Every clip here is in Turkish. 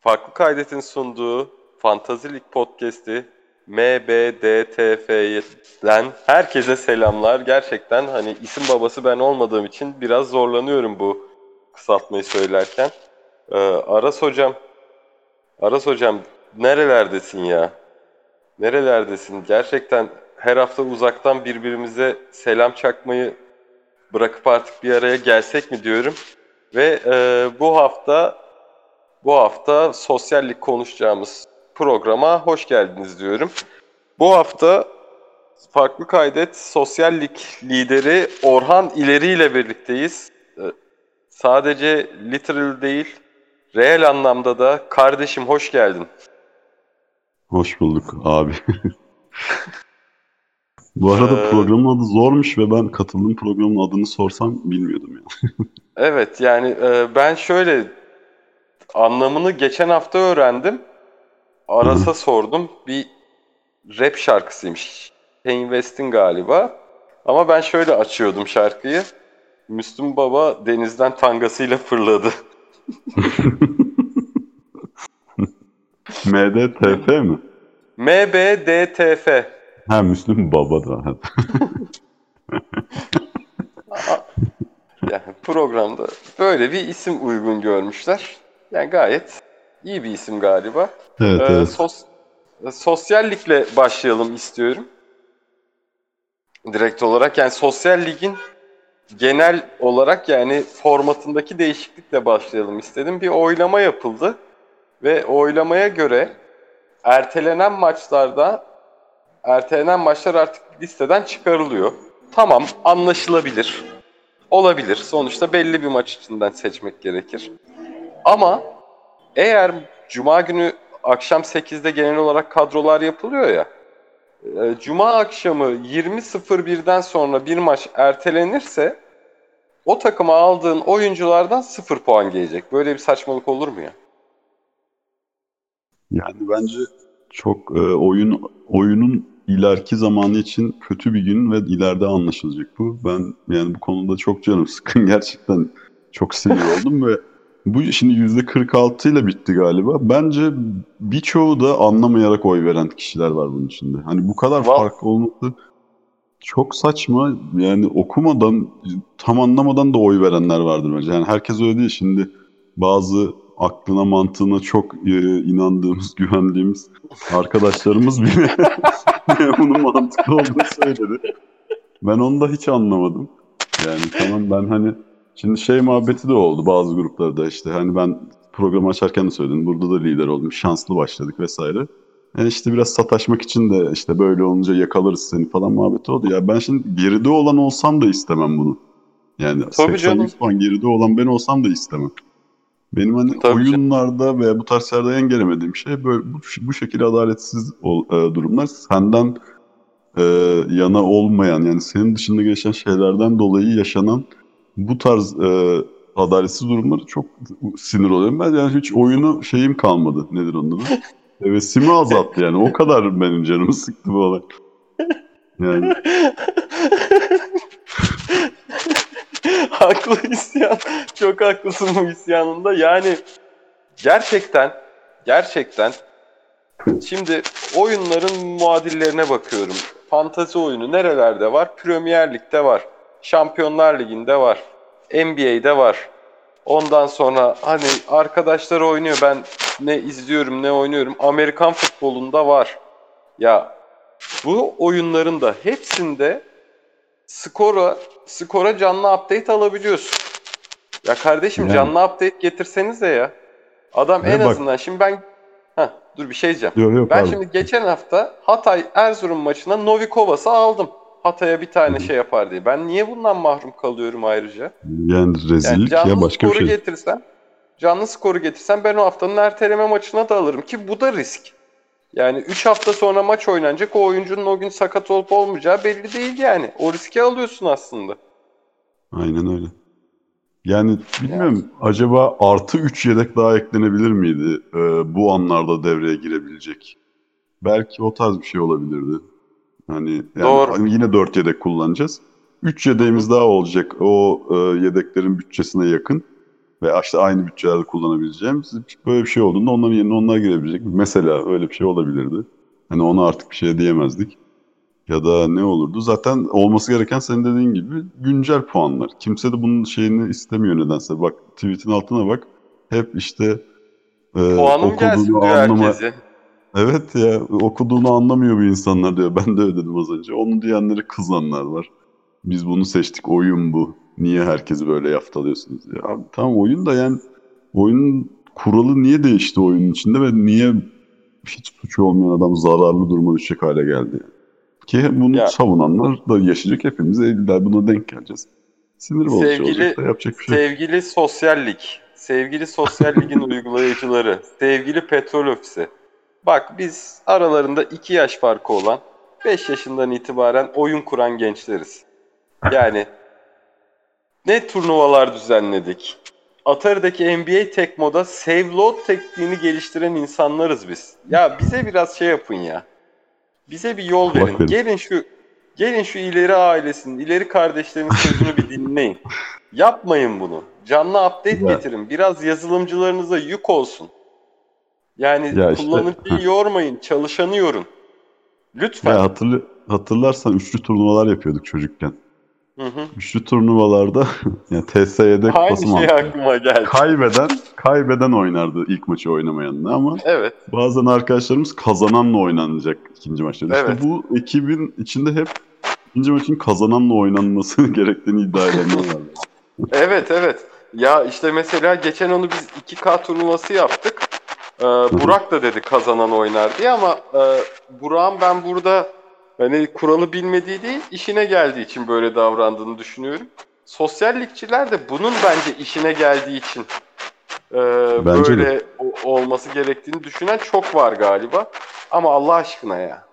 Farklı Kaydet'in sunduğu Fantazilik Podcast'i MBDTF'den herkese selamlar. Gerçekten hani isim babası ben olmadığım için biraz zorlanıyorum bu kısaltmayı söylerken. Ee, Aras hocam, Aras hocam nerelerdesin ya? Nerelerdesin? Gerçekten her hafta uzaktan birbirimize selam çakmayı bırakıp artık bir araya gelsek mi diyorum. Ve e, bu hafta bu hafta sosyallik konuşacağımız programa hoş geldiniz diyorum. Bu hafta farklı kaydet sosyallik lideri Orhan İleri ile birlikteyiz. E, sadece literal değil, reel anlamda da kardeşim hoş geldin. Hoş bulduk abi. Bu arada ee, programın adı zormuş ve ben katıldığım programın adını sorsam bilmiyordum yani. evet yani e, ben şöyle anlamını geçen hafta öğrendim. Aras'a sordum. Bir rap şarkısıymış. Kanye West'in galiba. Ama ben şöyle açıyordum şarkıyı. Müslüm Baba denizden tangasıyla fırladı. MDTF mi? MBDTF. Ha Müslüm Baba da. yani programda böyle bir isim uygun görmüşler. Yani gayet iyi bir isim galiba. Evet, ee, evet. Sos, sosyallikle başlayalım istiyorum. Direkt olarak yani sosyal ligin genel olarak yani formatındaki değişiklikle başlayalım istedim. Bir oylama yapıldı ve oylamaya göre ertelenen maçlarda ertelenen maçlar artık listeden çıkarılıyor. Tamam anlaşılabilir. Olabilir. Sonuçta belli bir maç içinden seçmek gerekir. Ama eğer Cuma günü akşam 8'de genel olarak kadrolar yapılıyor ya. E, Cuma akşamı 20.01'den sonra bir maç ertelenirse o takıma aldığın oyunculardan 0 puan gelecek. Böyle bir saçmalık olur mu ya? Yani bence çok e, oyun oyunun ileriki zamanı için kötü bir gün ve ileride anlaşılacak bu. Ben yani bu konuda çok canım sıkın gerçekten çok sinir oldum ve bu şimdi yüzde 46 ile bitti galiba. Bence birçoğu da anlamayarak oy veren kişiler var bunun içinde. Hani bu kadar Val- fark olması çok saçma. Yani okumadan, tam anlamadan da oy verenler vardır bence. Yani herkes öyle değil. Şimdi bazı aklına mantığına çok e, inandığımız, güvendiğimiz arkadaşlarımız bile bunun mantıklı olduğunu söyledi. Ben onu da hiç anlamadım. Yani tamam ben hani şimdi şey muhabbeti de oldu bazı gruplarda işte hani ben programı açarken de söyledim. Burada da lider oldum. Şanslı başladık vesaire. Yani işte biraz sataşmak için de işte böyle olunca yakalarız seni falan muhabbeti oldu. Ya ben şimdi geride olan olsam da istemem bunu. Yani Tabii 80 puan geride olan ben olsam da istemem. Benim hani Tabii oyunlarda canım. veya bu tarz şeylerde engelemediğim şey böyle bu, bu şekilde adaletsiz ol, e, durumlar senden e, yana olmayan yani senin dışında geçen şeylerden dolayı yaşanan bu tarz e, adaletsiz durumları çok sinir oluyorum. Ben yani hiç oyunu şeyim kalmadı. Nedir onun adı? Hevesimi azalttı yani. O kadar benim canımı sıktı bu olay. Yani Haklı isyan. Çok haklısın bu isyanında. Yani gerçekten gerçekten şimdi oyunların muadillerine bakıyorum. Fantazi oyunu nerelerde var? Premier Lig'de var. Şampiyonlar Ligi'nde var. NBA'de var. Ondan sonra hani arkadaşlar oynuyor ben ne izliyorum ne oynuyorum. Amerikan futbolunda var. Ya bu oyunların da hepsinde skora skora canlı update alabiliyorsun. Ya kardeşim yani. canlı update getirseniz de ya. Adam ne en bak. azından şimdi ben Heh, dur bir şey diyeceğim. Yok, yok, ben abi. şimdi geçen hafta Hatay Erzurum maçına Novikovas'ı aldım. Hatay'a bir tane şey yapar diye. Ben niye bundan mahrum kalıyorum ayrıca? Yani rezillik yani ya başka bir şey. Getirsen, canlı skoru getirsen ben o haftanın erteleme maçına da alırım ki bu da risk. Yani 3 hafta sonra maç oynanacak o oyuncunun o gün sakat olup olmayacağı belli değil yani. O riski alıyorsun aslında. Aynen öyle. Yani bilmiyorum yani. acaba artı 3 yedek daha eklenebilir miydi e, bu anlarda devreye girebilecek? Belki o tarz bir şey olabilirdi. Hani yani Doğru. Yine 4 yedek kullanacağız. 3 yedeğimiz daha olacak o e, yedeklerin bütçesine yakın. Veya işte aynı bütçelerde kullanabileceğimiz böyle bir şey olduğunda onların yerine onlar girebilecek. Mesela öyle bir şey olabilirdi. Hani ona artık bir şey diyemezdik. Ya da ne olurdu? Zaten olması gereken senin dediğin gibi güncel puanlar. Kimse de bunun şeyini istemiyor nedense. Bak tweet'in altına bak. Hep işte e, Puanım gelsin diyor anlama- herkese. Evet ya okuduğunu anlamıyor bu insanlar diyor. Ben de öyle dedim az önce. Onu diyenleri kızanlar var. Biz bunu seçtik oyun bu. Niye herkesi böyle yaftalıyorsunuz ya? Abi, tamam oyun da yani oyunun kuralı niye değişti oyunun içinde ve niye hiç suçu olmayan adam zararlı duruma düşecek hale geldi? Ki bunu Ya. savunanlar da yaşayacak hepimiz illa buna denk geleceğiz. Sinir bozucu Sevgili- olacak da yapacak bir şey. Sevgili sosyallik, sevgili sosyal ligin uygulayıcıları, sevgili petrol ofisi. Bak biz aralarında 2 yaş farkı olan 5 yaşından itibaren oyun kuran gençleriz. Yani ne turnuvalar düzenledik. Atari'deki NBA tek moda save load tekniğini geliştiren insanlarız biz. Ya bize biraz şey yapın ya. Bize bir yol verin. verin. Gelin şu gelin şu ileri ailesinin, ileri kardeşlerin sözünü bir dinleyin. Yapmayın bunu. Canlı update Ya. getirin. Biraz yazılımcılarınıza yük olsun. Yani Ya işte, kullanıcıyı heh. yormayın, çalışanı yorun. Lütfen. Ya hatırlı, hatırlarsan üçlü turnuvalar yapıyorduk çocukken. Hı hı. Üçlü turnuvalarda yani TSY'de kupası şey mantığı. aklıma geldi. Kaybeden, kaybeden oynardı ilk maçı oynamayanla ama Evet. bazen arkadaşlarımız kazananla oynanacak ikinci maçta. Evet. İşte bu ekibin içinde hep ikinci maçın kazananla oynanması gerektiğini iddia edenler var. Evet evet. Ya işte mesela geçen onu biz 2K turnuvası yaptık. Ee, Burak da dedi kazanan oynar diye ama e, Burak'ın ben burada hani kuralı bilmediği değil işine geldiği için böyle davrandığını düşünüyorum. Sosyallikçiler de bunun bence işine geldiği için e, Bence böyle o- olması gerektiğini düşünen çok var galiba. Ama Allah aşkına ya.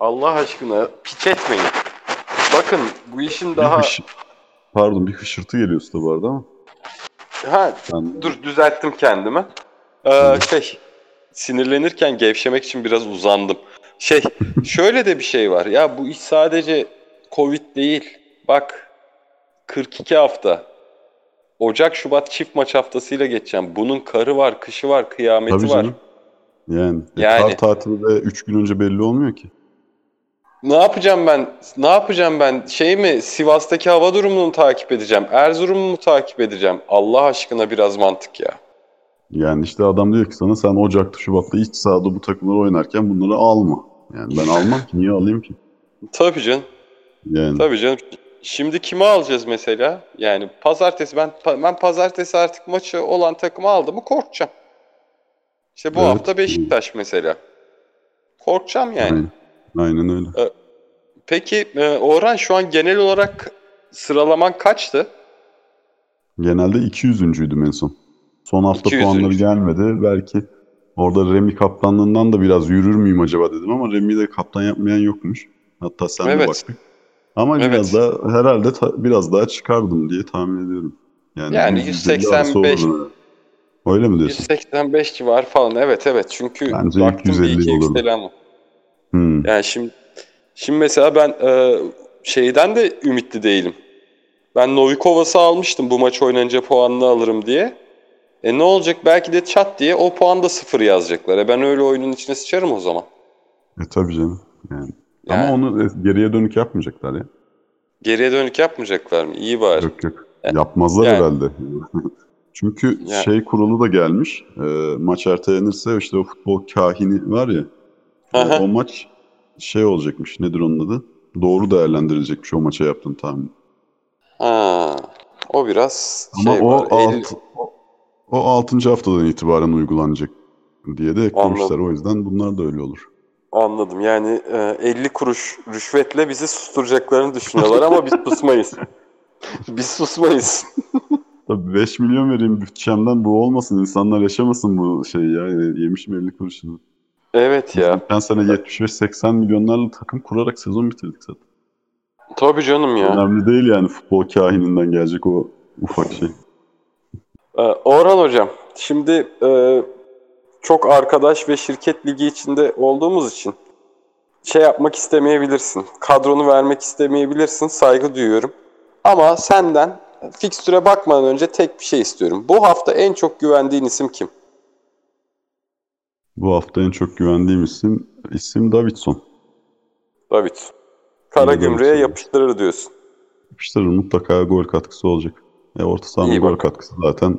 Allah aşkına piç etmeyin. Bakın bu işin daha... Bir hış- Pardon bir hışırtı geliyor usta bu arada ama. Ha Ben... Dur düzelttim kendimi. Ee, şey sinirlenirken gevşemek için biraz uzandım. Şey şöyle de bir şey var. Ya bu iş sadece Covid değil. Bak 42 hafta. Ocak Şubat çift maç haftasıyla geçeceğim. Bunun karı var, kışı var, kıyameti Tabii var. canım. Yani, e, Yani- kar tatili de 3 gün önce belli olmuyor ki. Ne yapacağım ben? Ne yapacağım ben? Şey mi? Sivas'taki hava durumunu mu takip edeceğim? Erzurum'u mu takip edeceğim? Allah aşkına biraz mantık ya. Yani işte adam diyor ki sana sen Ocak'ta Şubat'ta iç sahada bu takımları oynarken bunları alma. Yani ben almam ki niye alayım ki? Tabii canım. Yani Tabii canım. Şimdi kimi alacağız mesela? Yani pazartesi ben ben pazartesi artık maçı olan takımı aldım mı korkacağım. İşte bu Evet. hafta Beşiktaş mesela. Korkacağım yani. aynen, aynen öyle. Peki e, Orhan şu an genel olarak sıralaman kaçtı? Genelde 200'üncüydüm en son. Son hafta 200'üncü. puanları gelmedi. Belki orada Remy kaptanlığından da biraz yürür müyüm acaba dedim ama Remy'yi de kaptan yapmayan yokmuş. Hatta sen de Evet. baktık. Ama Evet. biraz daha herhalde ta- biraz daha çıkardım diye tahmin ediyorum. Yani 100-150 arası 185. olurdu. Öyle mi diyorsun? 185 civar falan. Evet evet. Çünkü Bence baktım bir 250 iki olurdu. yükselen var. Hmm. Yani şimdi şimdi mesela ben e, şeyden de ümitli değilim. Ben Novikovas'ı almıştım bu maç oynanınca puanını alırım diye. E ne olacak belki de çat diye o puan da sıfır yazacaklar. E ben öyle oyunun içine sıçarım o zaman. E tabii canım. Yani. Yani Ama onu e, geriye dönük yapmayacaklar ya. geriye dönük yapmayacaklar mı? İyi bari. Yok yok. Yapmazlar Yani. herhalde. Çünkü Yani. şey kuralı da gelmiş. E, maç ertelenirse işte o futbol kahini var ya. e, Aha. o maç şey olacakmış. Nedir onun adı? Doğru değerlendirilecekmiş o maça yaptığın tahmin. Ha, o biraz Ama şey o var. alt, el- o, o 6. haftadan itibaren uygulanacak diye de eklemişler. Anladım. O yüzden bunlar da öyle olur. Anladım. Yani e, 50 kuruş rüşvetle bizi susturacaklarını düşünüyorlar ama biz susmayız. biz susmayız. Tabii 5 milyon vereyim bütçemden bu olmasın. İnsanlar yaşamasın bu şeyi ya. Yemişim 50 kuruşunu. Evet ya. Geçen sene 75-80 milyonlarla takım kurarak sezon bitirdik zaten. Tabii canım ya. Önemli değil yani futbol kahininden gelecek o ufak şey. Ee, Orhan Hocam, şimdi e, çok arkadaş ve şirket ligi içinde olduğumuz için şey yapmak istemeyebilirsin. Kadronu vermek istemeyebilirsin. Saygı duyuyorum. Ama senden fikstüre bakmadan önce tek bir şey istiyorum. Bu hafta en çok güvendiğin isim kim? Bu hafta en çok güvendiğim isim isim Davidson. David. Kara Davidson. gümrüğe yapıştırır diyorsun. Yapıştırır mutlaka gol katkısı olacak. E, orta sahanın gol katkısı zaten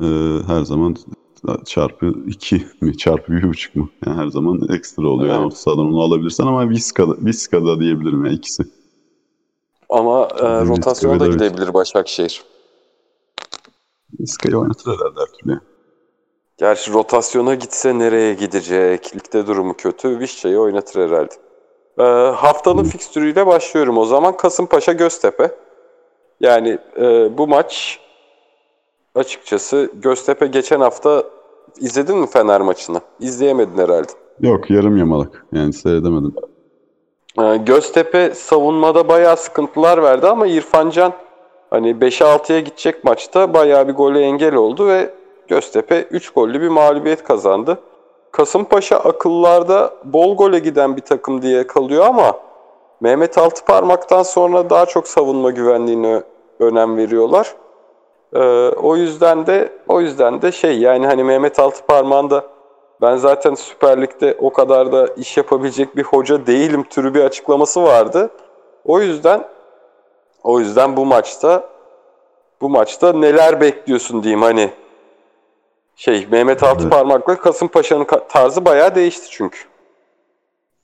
e, her zaman çarpı 2 mi çarpı 1.5 mu? Yani her zaman ekstra oluyor. Yani Evet. orta sahadan onu alabilirsen ama Vizca'da, Vizca'da diyebilirim ya ikisi. Ama e, rotasyona da gidebilir Başakşehir. Vizca'yı oynatır herhalde her türlü. Gerçi rotasyona gitse nereye gidecek? Ligde durumu kötü. Vişça'yı oynatır herhalde. Ee, haftanın fikstürüyle başlıyorum o zaman. Kasımpaşa Göztepe. Yani e, bu maç açıkçası Göztepe geçen hafta izledin mi Fener maçını? İzleyemedin herhalde. Yok yarım yamalak. Yani seyredemedim. Ee, Göztepe savunmada bayağı sıkıntılar verdi ama İrfan Can hani 5'e 6'ya gidecek maçta bayağı bir gole engel oldu ve Göztepe 3 gollü bir mağlubiyet kazandı. Kasımpaşa akıllarda bol gole giden bir takım diye kalıyor ama Mehmet Altıparmak'tan sonra daha çok savunma güvenliğine önem veriyorlar. Ee, o yüzden de o yüzden de şey yani hani Mehmet Altıparmak'ın da ben zaten Süper Lig'de o kadar da iş yapabilecek bir hoca değilim türü bir açıklaması vardı. O yüzden o yüzden bu maçta bu maçta neler bekliyorsun diyeyim hani şey Mehmet Altıparmak'la Kasımpaşa'nın ka- tarzı bayağı değişti çünkü.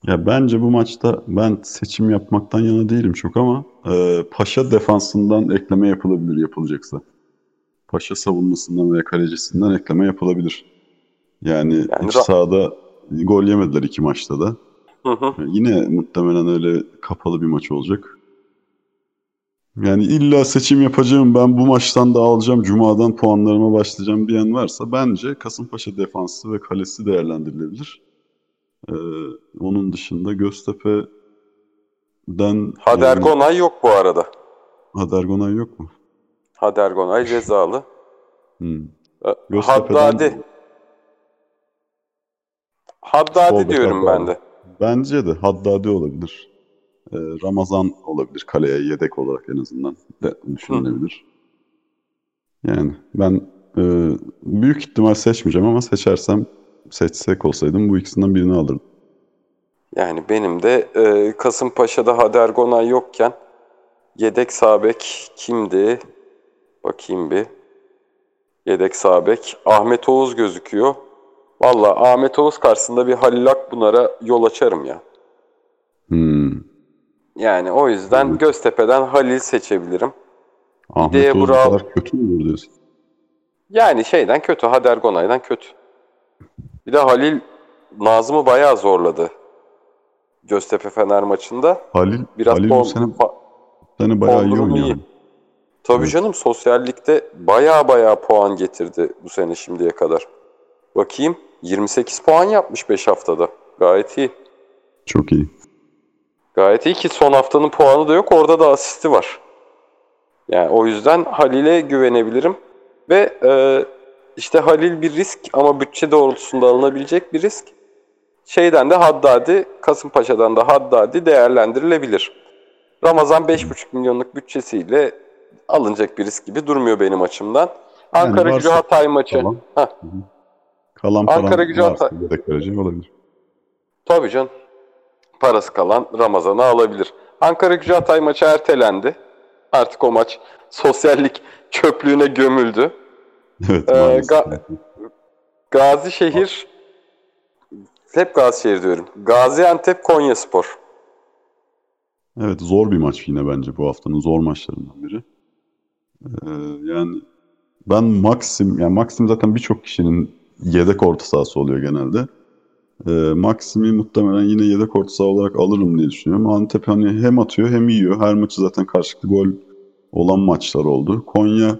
Ya bence bu maçta ben seçim yapmaktan yana değilim çok ama e, Paşa defansından ekleme yapılabilir yapılacaksa. Paşa savunmasından veya kalecisinden ekleme yapılabilir. Yani, Yani iç sahada gol yemediler iki maçta da. Hı hı. Yine muhtemelen öyle kapalı bir maç olacak. Yani illa seçim yapacağım ben bu maçtan da alacağım Cuma'dan puanlarıma başlayacağım diyen varsa bence Kasımpaşa defansı ve kalesi değerlendirilebilir. Ee, onun dışında Göztepe'den Hadergonay yok bu arada. Hadergonay yok mu? Hadergonay cezalı. Hmm. Ee, Göztepe'den- Haddadi. Haddadi diyorum Haddadi. ben de. Bence de Haddadi olabilir. Ee, Ramazan olabilir kaleye yedek olarak en azından de düşünülebilir. Yani ben e, büyük ihtimal seçmeyeceğim ama seçersem seçsek olsaydım bu ikisinden birini alırdım. Yani benim de e, Kasımpaşa'da Hadergonay yokken yedek sağ bek kimdi? Bakayım bir. Yedek sağ bek Ahmet Oğuz gözüküyor. Valla Ahmet Oğuz karşısında bir Halil Akbunar'a yol açarım ya. Hmm. Yani o yüzden Evet. Göztepe'den Halil seçebilirim. Ahmet İde'ye Oğuz bu bravo. kadar kötü mü diyorsun? Yani şeyden kötü, Hadergonay'dan kötü. Bir de Halil Nazım'ı bayağı zorladı. Göztepe Fener maçında. Halil, Biraz Halil bu sene, sene bayağı iyi oynuyor. iyi. Tabii Evet. canım sosyallikte bayağı bayağı puan getirdi bu sene şimdiye kadar. Bakayım 28 puan yapmış 5 haftada. Gayet iyi. Çok iyi. Gayet iyi ki son haftanın puanı da yok. Orada da asisti var. Yani o yüzden Halil'e güvenebilirim. Ve e, işte Halil bir risk ama bütçe doğrultusunda alınabilecek bir risk. Şeyden de Haddadi, Kasımpaşa'dan da Haddadi değerlendirilebilir. Ramazan 5,5 milyonluk bütçesiyle alınacak bir risk gibi durmuyor benim açımdan. Ankara varsa Gücü Hatay maçı. falan. Heh, Kalan Ankara gücü Hatay. yedek olabilir. Tabii canım. Parası kalan Ramazan'ı alabilir. Ankara Gücü Hatay maçı ertelendi. Artık o maç sosyallik çöplüğüne gömüldü. Evet Ee. Ga- Gazişehir hep Gazişehir diyorum. Gaziantep Konyaspor. Evet zor bir maç yine bence bu haftanın zor maçlarından biri. Ee, yani ben Maxim, yani Maxim zaten birçok kişinin yedek orta sahası oluyor genelde. Ee, Maxim'i muhtemelen yine yedek orta saha olarak alırım diye düşünüyorum. Antep hani hem atıyor hem yiyor. Her maçı zaten karşılıklı gol olan maçlar oldu. Konya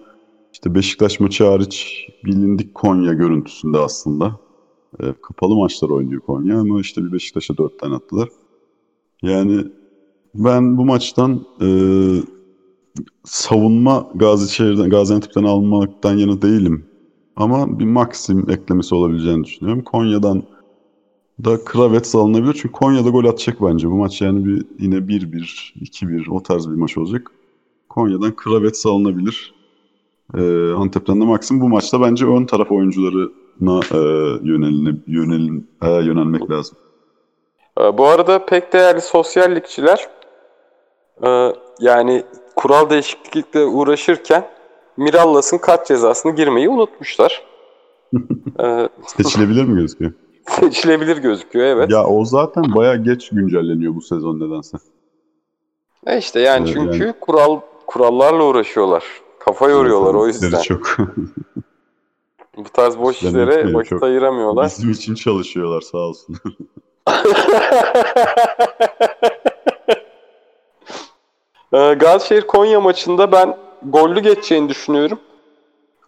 işte Beşiktaş maçı hariç bilindik Konya görüntüsünde aslında. Ee, kapalı maçlar oynuyor Konya ama işte bir Beşiktaş'a dört tane attılar. Yani ben bu maçtan e, savunma Gazişehir'den, Gaziantep'ten almaktan yana değilim. Ama bir Maxim eklemesi olabileceğini düşünüyorum. Konya'dan da Kravets alınabilir. Çünkü Konya'da gol atacak bence. Bu maç yani bir yine 1-1, 2-1 o tarz bir maç olacak. Konya'dan Kravets alınabilir. E, Antep'ten de Maxim. Bu maçta bence ön taraf oyuncularına e, yönelin, yönelin, e, yönelmek lazım. E, bu arada pek değerli sosyallikçiler e, yani kural değişiklikle uğraşırken Mirallas'ın kart cezasını girmeyi unutmuşlar. e, Seçilebilir mi gözüküyor? Seçilebilir gözüküyor evet. Ya o zaten baya geç güncelleniyor bu sezon nedense. E işte yani evet, çünkü yani... kural kurallarla uğraşıyorlar. Kafa yoruyorlar o yüzden. Çok. bu tarz boş işlere vakit çok... ayıramıyorlar. Bizim için çalışıyorlar sağ olsun. Ee, Galatasaray Konya maçında ben gollü geçeceğini düşünüyorum.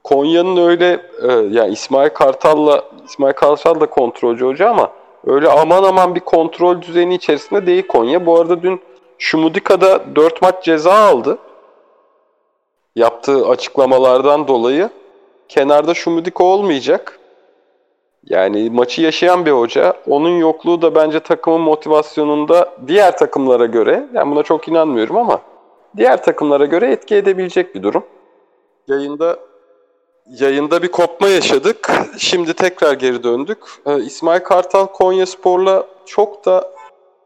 Konya'nın öyle e, yani İsmail Kartal'la İsmail Kartal da kontrolcü hoca ama öyle aman aman bir kontrol düzeni içerisinde değil Konya. Bu arada dün Şumudika'da 4 maç ceza aldı. Yaptığı açıklamalardan dolayı kenarda Şumudika olmayacak. Yani maçı yaşayan bir hoca. Onun yokluğu da bence takımın motivasyonunda diğer takımlara göre, yani buna çok inanmıyorum ama diğer takımlara göre etki edebilecek bir durum. Yayında yayında bir kopma yaşadık. Şimdi tekrar geri döndük. Ee, İsmail Kartal Konya Spor'la çok da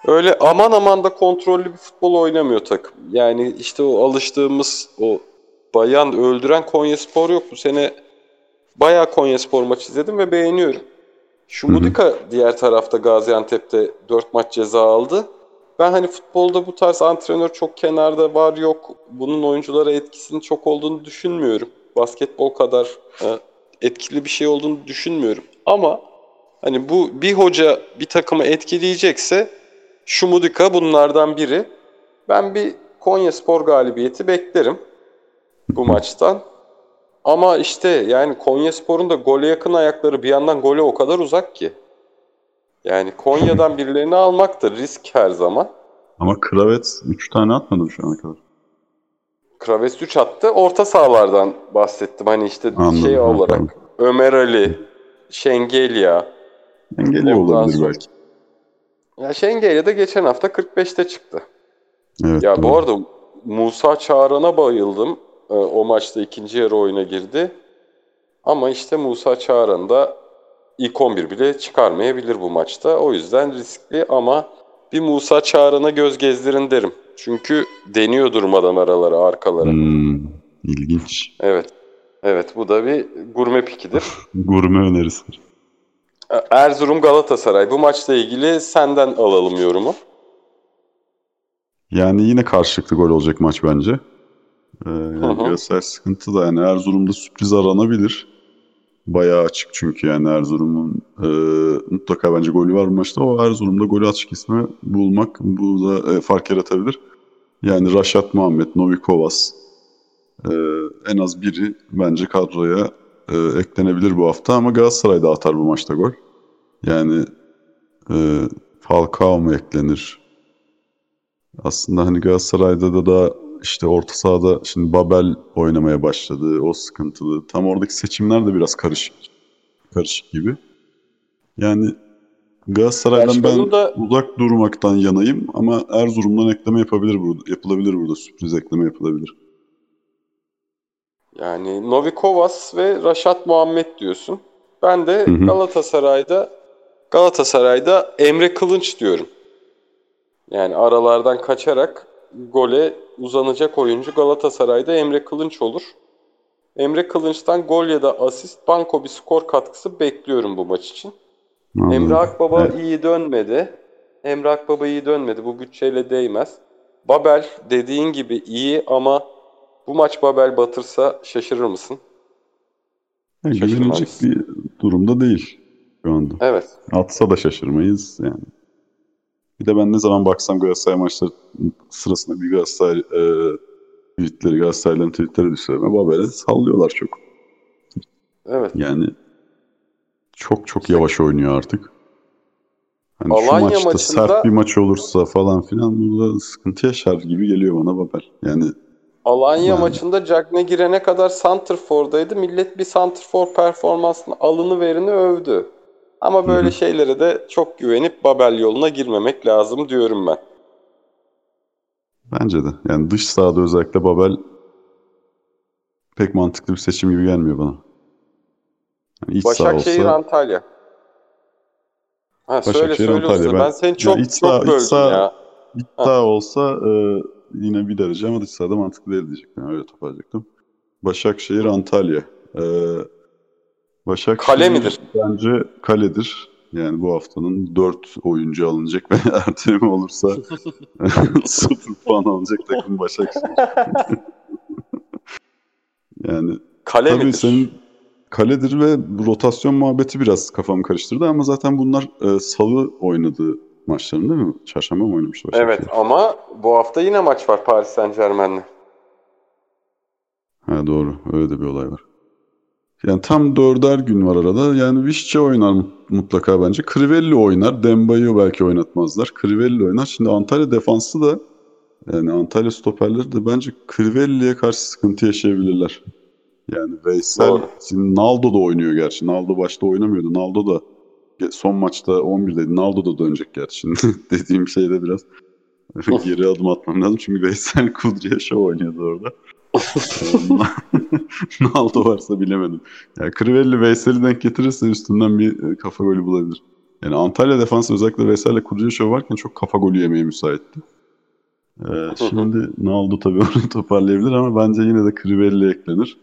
öyle aman aman da kontrollü bir futbol oynamıyor takım. Yani işte o alıştığımız o bayan öldüren Konya Spor yok. Bu sene bayağı Konya Spor maçı izledim ve beğeniyorum. Şumudika diğer tarafta Gaziantep'te 4 maç ceza aldı. Ben hani futbolda bu tarz antrenör çok kenarda var yok. Bunun oyunculara etkisinin çok olduğunu düşünmüyorum. Basketbol kadar e, etkili bir şey olduğunu düşünmüyorum. Ama hani bu bir hoca bir takımı etkileyecekse Şumudika bunlardan biri. Ben bir Konya Spor galibiyeti beklerim bu maçtan. Ama işte yani Konya Spor'un da gole yakın ayakları bir yandan gole o kadar uzak ki. Yani Konya'dan birilerini almaktır risk her zaman. Ama Kravets 3 tane atmadı şu ana kadar. Kravets 3 attı. Orta sahalardan bahsettim. Hani işte Anladım, şey olarak. Anladım. Ömer Ali, Şengelya. Şengelya olabilir sonra... belki. Ya Şengelya da geçen hafta 45'te çıktı. Evet, ya doğru. bu arada Musa Çağran'a bayıldım. Ee, o maçta ikinci yarı oyuna girdi. Ama işte Musa Çağran da ilk 11 bile çıkarmayabilir bu maçta. O yüzden riskli ama bir Musa Çağran'a göz gezdirin derim. Çünkü deniyor durmadan aralara, arkalara. Hmm, ilginç. Evet. Evet bu da bir gurme pikidir. gurme önerisi. Erzurum Galatasaray. Bu maçla ilgili senden alalım yorumu. Yani yine karşılıklı gol olacak maç bence. Ee, yani Galatasaray sıkıntı da yani Erzurum'da sürpriz aranabilir. Bayağı açık çünkü yani Erzurum'un e, mutlaka bence golü var bu maçta. O Erzurum'da golü açık ismi bulmak bu da e, fark yaratabilir. Yani Raşat Muhammed, Novikovas e, en az biri bence kadroya e, eklenebilir bu hafta ama Galatasaray da atar bu maçta gol. Yani e, Falcao mu eklenir? Aslında hani Galatasaray'da da da işte orta sahada şimdi Babel oynamaya başladı. O sıkıntılı. Tam oradaki seçimler de biraz karışık. Karışık gibi. Yani Galatasaray'dan ben da... uzak durmaktan yanayım ama Erzurum'dan ekleme yapabilir burada. Yapılabilir burada. Sürpriz ekleme yapılabilir. Yani Novikovas ve Raşat Muhammed diyorsun. Ben de hı hı. Galatasaray'da Galatasaray'da Emre Kılınç diyorum. Yani aralardan kaçarak gole uzanacak oyuncu Galatasaray'da Emre Kılınç olur. Emre Kılınç'tan gol ya da asist, banko bir skor katkısı bekliyorum bu maç için. Anladım. Emre Akbaba evet. iyi dönmedi. Emre Akbaba iyi dönmedi. Bu bütçeyle değmez. Babel dediğin gibi iyi ama bu maç Babel batırsa şaşırır mısın? Güvenilecek bir durumda değil şu anda. Evet. Atsa da şaşırmayız yani. Bir de ben ne zaman baksam Galatasaray maçları sırasında bir Galatasaray e, tweetleri, Galatasaray'ların tweetleri düşüyor. Ama Babel'e sallıyorlar çok. Evet. Yani çok çok yavaş oynuyor artık. Hani Alanya şu maçta maçında... sert bir maç olursa falan filan burada sıkıntı yaşar gibi geliyor bana Babel. Yani Alanya yani. maçında Cagne girene kadar Santrfor'daydı. Millet bir Santrfor performansını alını verini övdü. Ama böyle Hı-hı. şeylere de çok güvenip Babel yoluna girmemek lazım diyorum ben. Bence de. Yani dış sahada özellikle Babel pek mantıklı bir seçim gibi gelmiyor bana. Yani iç Başakşehir olsa Antalya. Ha, Başakşehir, söyle Antalya. Ben- Ben seni çok iç çok saha- iç böldüm ya. iç saha olsa e, yine bir derece ama dış sahada mantıklı değil diyecektim. Yani öyle toparlayacaktım. Başakşehir Antalya. E, Başakşehir Kale midir? bence kaledir. Yani bu haftanın 4 oyuncu alınacak ve erteleme olursa 0 puan alacak takım Başakşehir. yani Kale Tabii midir? senin kaledir ve bu rotasyon muhabbeti biraz kafamı karıştırdı ama zaten bunlar e, salı oynadığı maçların değil mi? Çarşamba mı oynamıştı Başakşehir? Evet ama bu hafta yine maç var Paris Saint Germain'le. Ha doğru. Öyle de bir olay var. Yani tam dörder gün var arada. Yani Vişçe oynar mutlaka bence. Crivelli oynar. Demba'yı belki oynatmazlar. Crivelli oynar. Şimdi Antalya defansı da yani Antalya stoperleri de bence Crivelli'ye karşı sıkıntı yaşayabilirler. Yani Veysel, Doğru. şimdi Naldo da oynuyor gerçi. Naldo başta oynamıyordu. Naldo da son maçta 11'deydi. Naldo da dönecek gerçi şimdi. Dediğim şeyde biraz geri adım atmam lazım. Çünkü Veysel Kudryasov oynuyordu orada. Naldo varsa bilemedim. Yani Crivelli Veysel'i denk getirirse üstünden bir e, kafa golü bulabilir. Yani Antalya defansı özellikle Veysel'le Kudryasov varken çok kafa golü yemeye müsaitti. Ee, şimdi Naldo tabii onu toparlayabilir ama bence yine de Crivelli eklenir.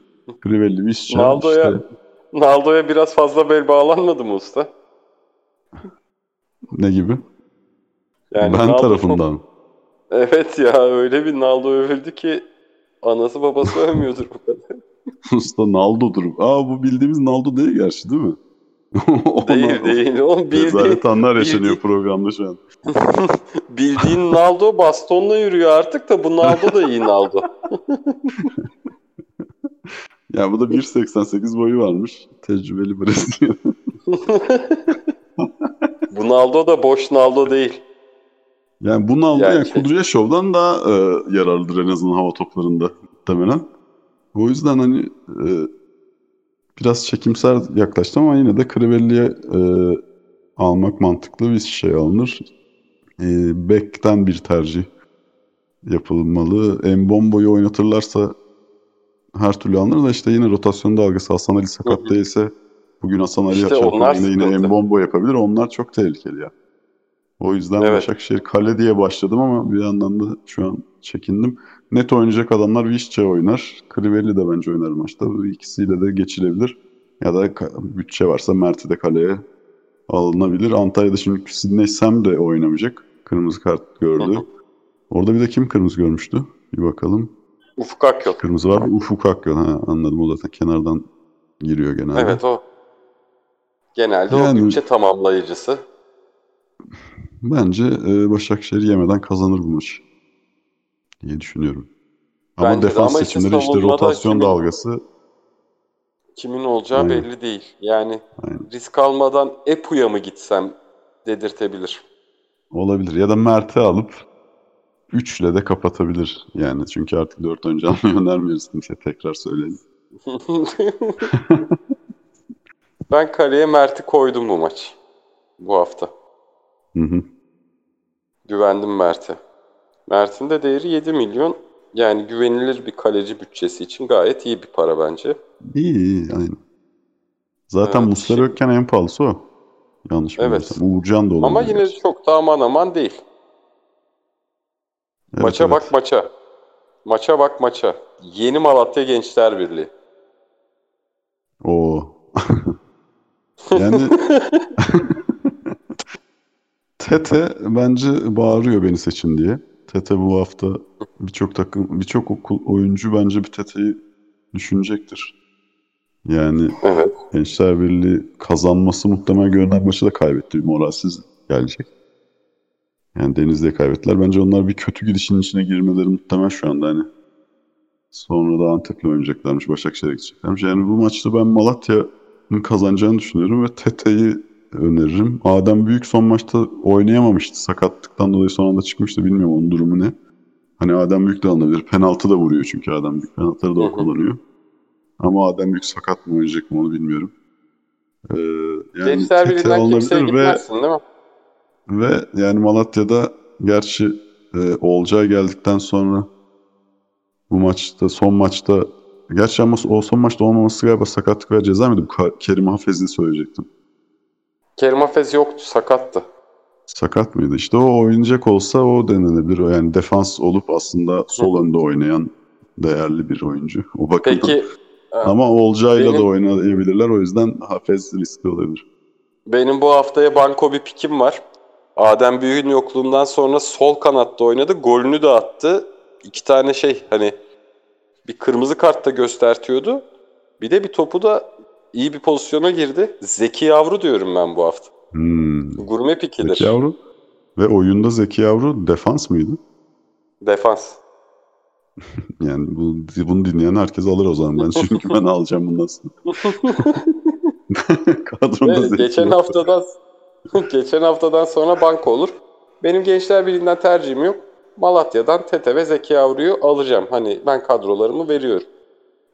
Crivelli, Visca, Naldo'ya işte Naldo'ya biraz fazla bel bağlanmadı mı usta? ne gibi? Yani ben Naldo tarafından. çok- Evet ya öyle bir Naldo övüldü ki anası babası övmüyordur bu kadar. Usta Naldo'dur. Aa bu bildiğimiz Naldo değil gerçi değil mi? Değil değil. Oğlum bildiğin, Rezalet anlar yaşanıyor bildiğin- programda şu an. bildiğin Naldo bastonla yürüyor artık da bu Naldo da iyi Naldo. Ya bu da 1.88 boyu varmış. Tecrübeli Brezilya. Bu Naldo da boş Naldo değil. Yani bu Naldo Yani yani, şey- Kudryashov'dan daha e, yararlıdır en azından hava toplarında muhtemelen. O yüzden hani e, biraz çekimser yaklaştım ama yine de Crivelli'ye e, almak mantıklı bir şey alınır. E, Beck'ten bir tercih yapılmalı. Mbombo'yu oynatırlarsa her türlü alınır da işte yine rotasyon dalgası Hasan Ali sakat değilse bugün Hasan Ali İşte açar yine yine sıkıntı. Mbombo yapabilir. Onlar çok tehlikeli ya. O yüzden Evet. Başakşehir kale diye başladım ama bir yandan da şu an çekindim. Net oynayacak adamlar Vişçe oynar. Crivelli de bence oynar maçta. Bu ikisiyle de geçilebilir. Ya da bütçe varsa Mert'i de kaleye alınabilir. Antalya'da şimdi Sidney Sam de oynamayacak. Kırmızı kart gördü. Hı hı. Orada bir de kim kırmızı görmüştü? Bir bakalım. Ufuk Akyol. Kırmızı var. Ufuk Akgöl. Ha, anladım. O zaten kenardan giriyor genelde. Evet o. Genelde Yani- o bütçe tamamlayıcısı. Bence e, Başakşehir yemeden kazanır bu maçı diye düşünüyorum. Ama Bence de. defans Ama işte seçimleri işte rotasyon kimin- dalgası Kimin olacağı Aynen. belli değil. Yani Aynen. risk almadan Epu'ya mı gitsem dedirtebilir. olabilir. Ya da Mert'i alıp 3 ile de kapatabilir. Yani çünkü artık 4 önce almayı önermiyoruz kimseye tekrar söyleyelim. ben kaleye Mert'i koydum bu maç. Bu hafta. Hı hı. Güvendim Mert'e. Mert'in de değeri 7 milyon. Yani güvenilir bir kaleci bütçesi için gayet iyi bir para bence. İyi iyi aynen. Zaten Evet, Muslera yokken en pahalısı o. Yanlış Evet. bilmiyorsam. Uğurcan da olabilir. Ama yine gerçi. çok da aman aman değil. Evet, maça evet. bak maça. Maça bak maça. Yeni Malatya Gençler Birliği. Oo. yani Tete bence bağırıyor beni seçin diye. Tete bu hafta birçok takım, birçok okul oyuncu bence bir Tete'yi düşünecektir. Yani Evet. Gençler Birliği kazanması muhtemel görünen maçı da kaybetti. Bir moralsiz gelecek. Yani Denizli'ye kaybettiler. Bence onlar bir kötü gidişin içine girmeleri muhtemel şu anda hani. Sonra da Antep'le oynayacaklarmış, Başakşehir'e gideceklermiş. Yani bu maçta ben Malatya'nın kazanacağını düşünüyorum ve Tete'yi öneririm. Adem Büyük son maçta oynayamamıştı. Sakatlıktan dolayı son anda çıkmıştı. Bilmiyorum onun durumu ne. Hani Adem Büyük de alınabilir. Penaltı da vuruyor çünkü Adem Büyük. Penaltıları da o kullanıyor. Ama Adem Büyük sakat mı oynayacak mı onu bilmiyorum. Ee, yani Gençler kimseye alınabilir ve değil mi? ve yani Malatya'da gerçi e, Olcay geldikten sonra bu maçta son maçta gerçi ama o son maçta olmaması galiba sakatlık veya ceza mıydı? Kerim Hafez'i söyleyecektim. Kerim Hafez yoktu, sakattı. Sakat mıydı? İşte o oynayacak olsa o denenebilir. O Yani defans olup aslında sol önde oynayan değerli bir oyuncu. O bakımdan. Peki Ama Olcay'la da Benim- oynayabilirler. O yüzden Hafez riskli olabilir. benim bu haftaya banko bir pikim var. Adem Büyük'ün yokluğundan sonra sol kanatta oynadı. Golünü de attı. İki tane şey hani bir kırmızı kart da göstertiyordu. Bir de bir topu da iyi bir pozisyona girdi. Zeki Yavru diyorum ben bu hafta. Hmm. Gurme pikidir. Zeki Yavru. Ve oyunda Zeki Yavru defans mıydı? Defans. Yani bu, bunu dinleyen herkes alır o zaman. Ben çünkü ben alacağım bundan sonra. Kadromda Ve Zeki geçen yok. haftadan geçen haftadan sonra banko olur. Benim Gençler Birliği'nden tercihim yok. Malatya'dan Tete ve Zeki Yavru'yu alacağım. Hani ben kadrolarımı veriyorum.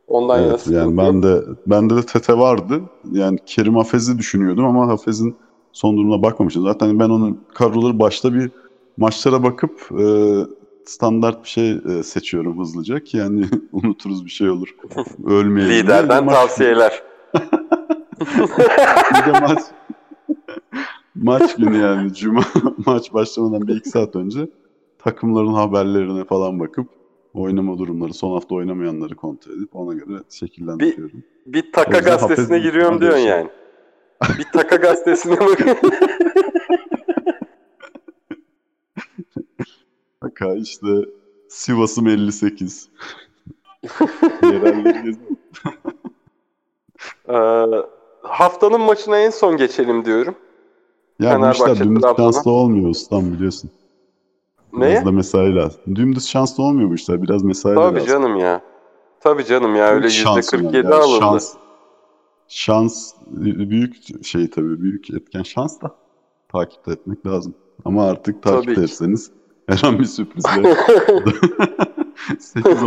Ondan yana Evet, sıkıntı yani ben de bende de Tete vardı. Yani Kerim Hafez'i düşünüyordum ama Hafez'in son durumuna bakmamıştım. Zaten ben onun kadroları başta bir maçlara bakıp e, standart bir şey e, seçiyorum hızlıca ki yani unuturuz bir şey olur. Ölmeyelim. Liderden Maç- tavsiyeler. Bir de maç maç günü yani cuma maç başlamadan bir iki saat önce takımların haberlerine falan bakıp oynama durumları, son hafta oynamayanları kontrol edip ona göre şekillendiriyorum. Bir O taka gazetesine giriyorum diyorsun diyorsun. yani. Bir taka gazetesine bak. Baka işte Sivas'ım 58. Yerelleri. Ee, haftanın maçına en son geçelim diyorum. Ya bu işler dümdüz şanslı olmuyor ustam biliyorsun. Biraz Neye? da mesai lazım. Dümdüz şanslı olmuyor bu işler. Biraz mesai Tabii lazım. canım ya. Tabii canım ya öyle yüzde önemli 47 yani. alındı. Şans, şans büyük şey tabii büyük etken şans da takip etmek lazım. Ama artık takip Tabii ki. etseniz her an bir sürprizle 8.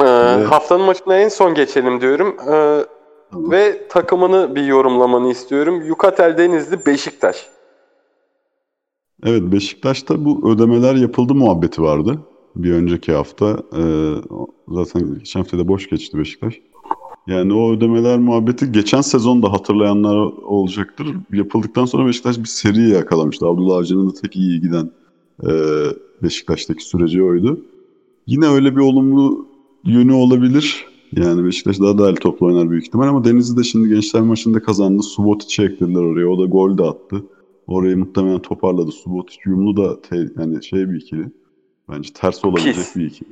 Ee, Evet. haftanın maçına en son geçelim diyorum. Ee, Tamam. ve takımını bir yorumlamanı istiyorum. Yukatel Denizli Beşiktaş. Evet Beşiktaş'ta bu ödemeler yapıldı muhabbeti vardı. Bir önceki hafta e, zaten geçen hafta da boş geçti Beşiktaş. Yani o ödemeler muhabbeti geçen sezon da hatırlayanlar olacaktır. Yapıldıktan sonra Beşiktaş bir seri yakalamıştı. Abdullah Avcı'nın da tek iyi giden e, Beşiktaş'taki süreci oydu. Yine öyle bir olumlu yönü olabilir. Yani Beşiktaş daha değerli toplu oynar büyük ihtimal ama Denizli de şimdi gençler maçında kazandı. Subotic'i eklediler oraya. O da gol de attı. Orayı muhtemelen toparladı. Subotic Yumlu da te- yani şey bir ikili. Bence ters olabilecek Pis. bir ikili.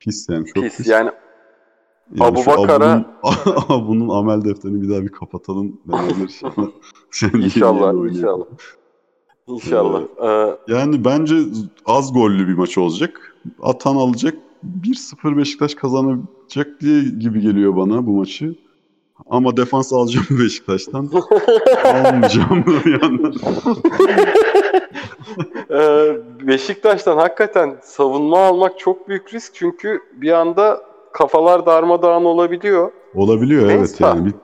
Pis yani çok pis. Pis. Yani Yani şu Abubakar'a- Abu'nun, Abu'nun amel defterini bir daha bir kapatalım. İnşallah. İnşallah inşallah. İnşallah. Ee, Yani bence az gollü bir maç olacak. Atan alacak. 1-0 Beşiktaş kazanacak diye gibi geliyor bana bu maçı. Ama defans alacağım Beşiktaş'tan. Almayacağım bir yandan. Ee, Beşiktaş'tan hakikaten savunma almak çok büyük risk çünkü bir anda kafalar darmadağın olabiliyor. Olabiliyor evet Mensah. yani. Bir,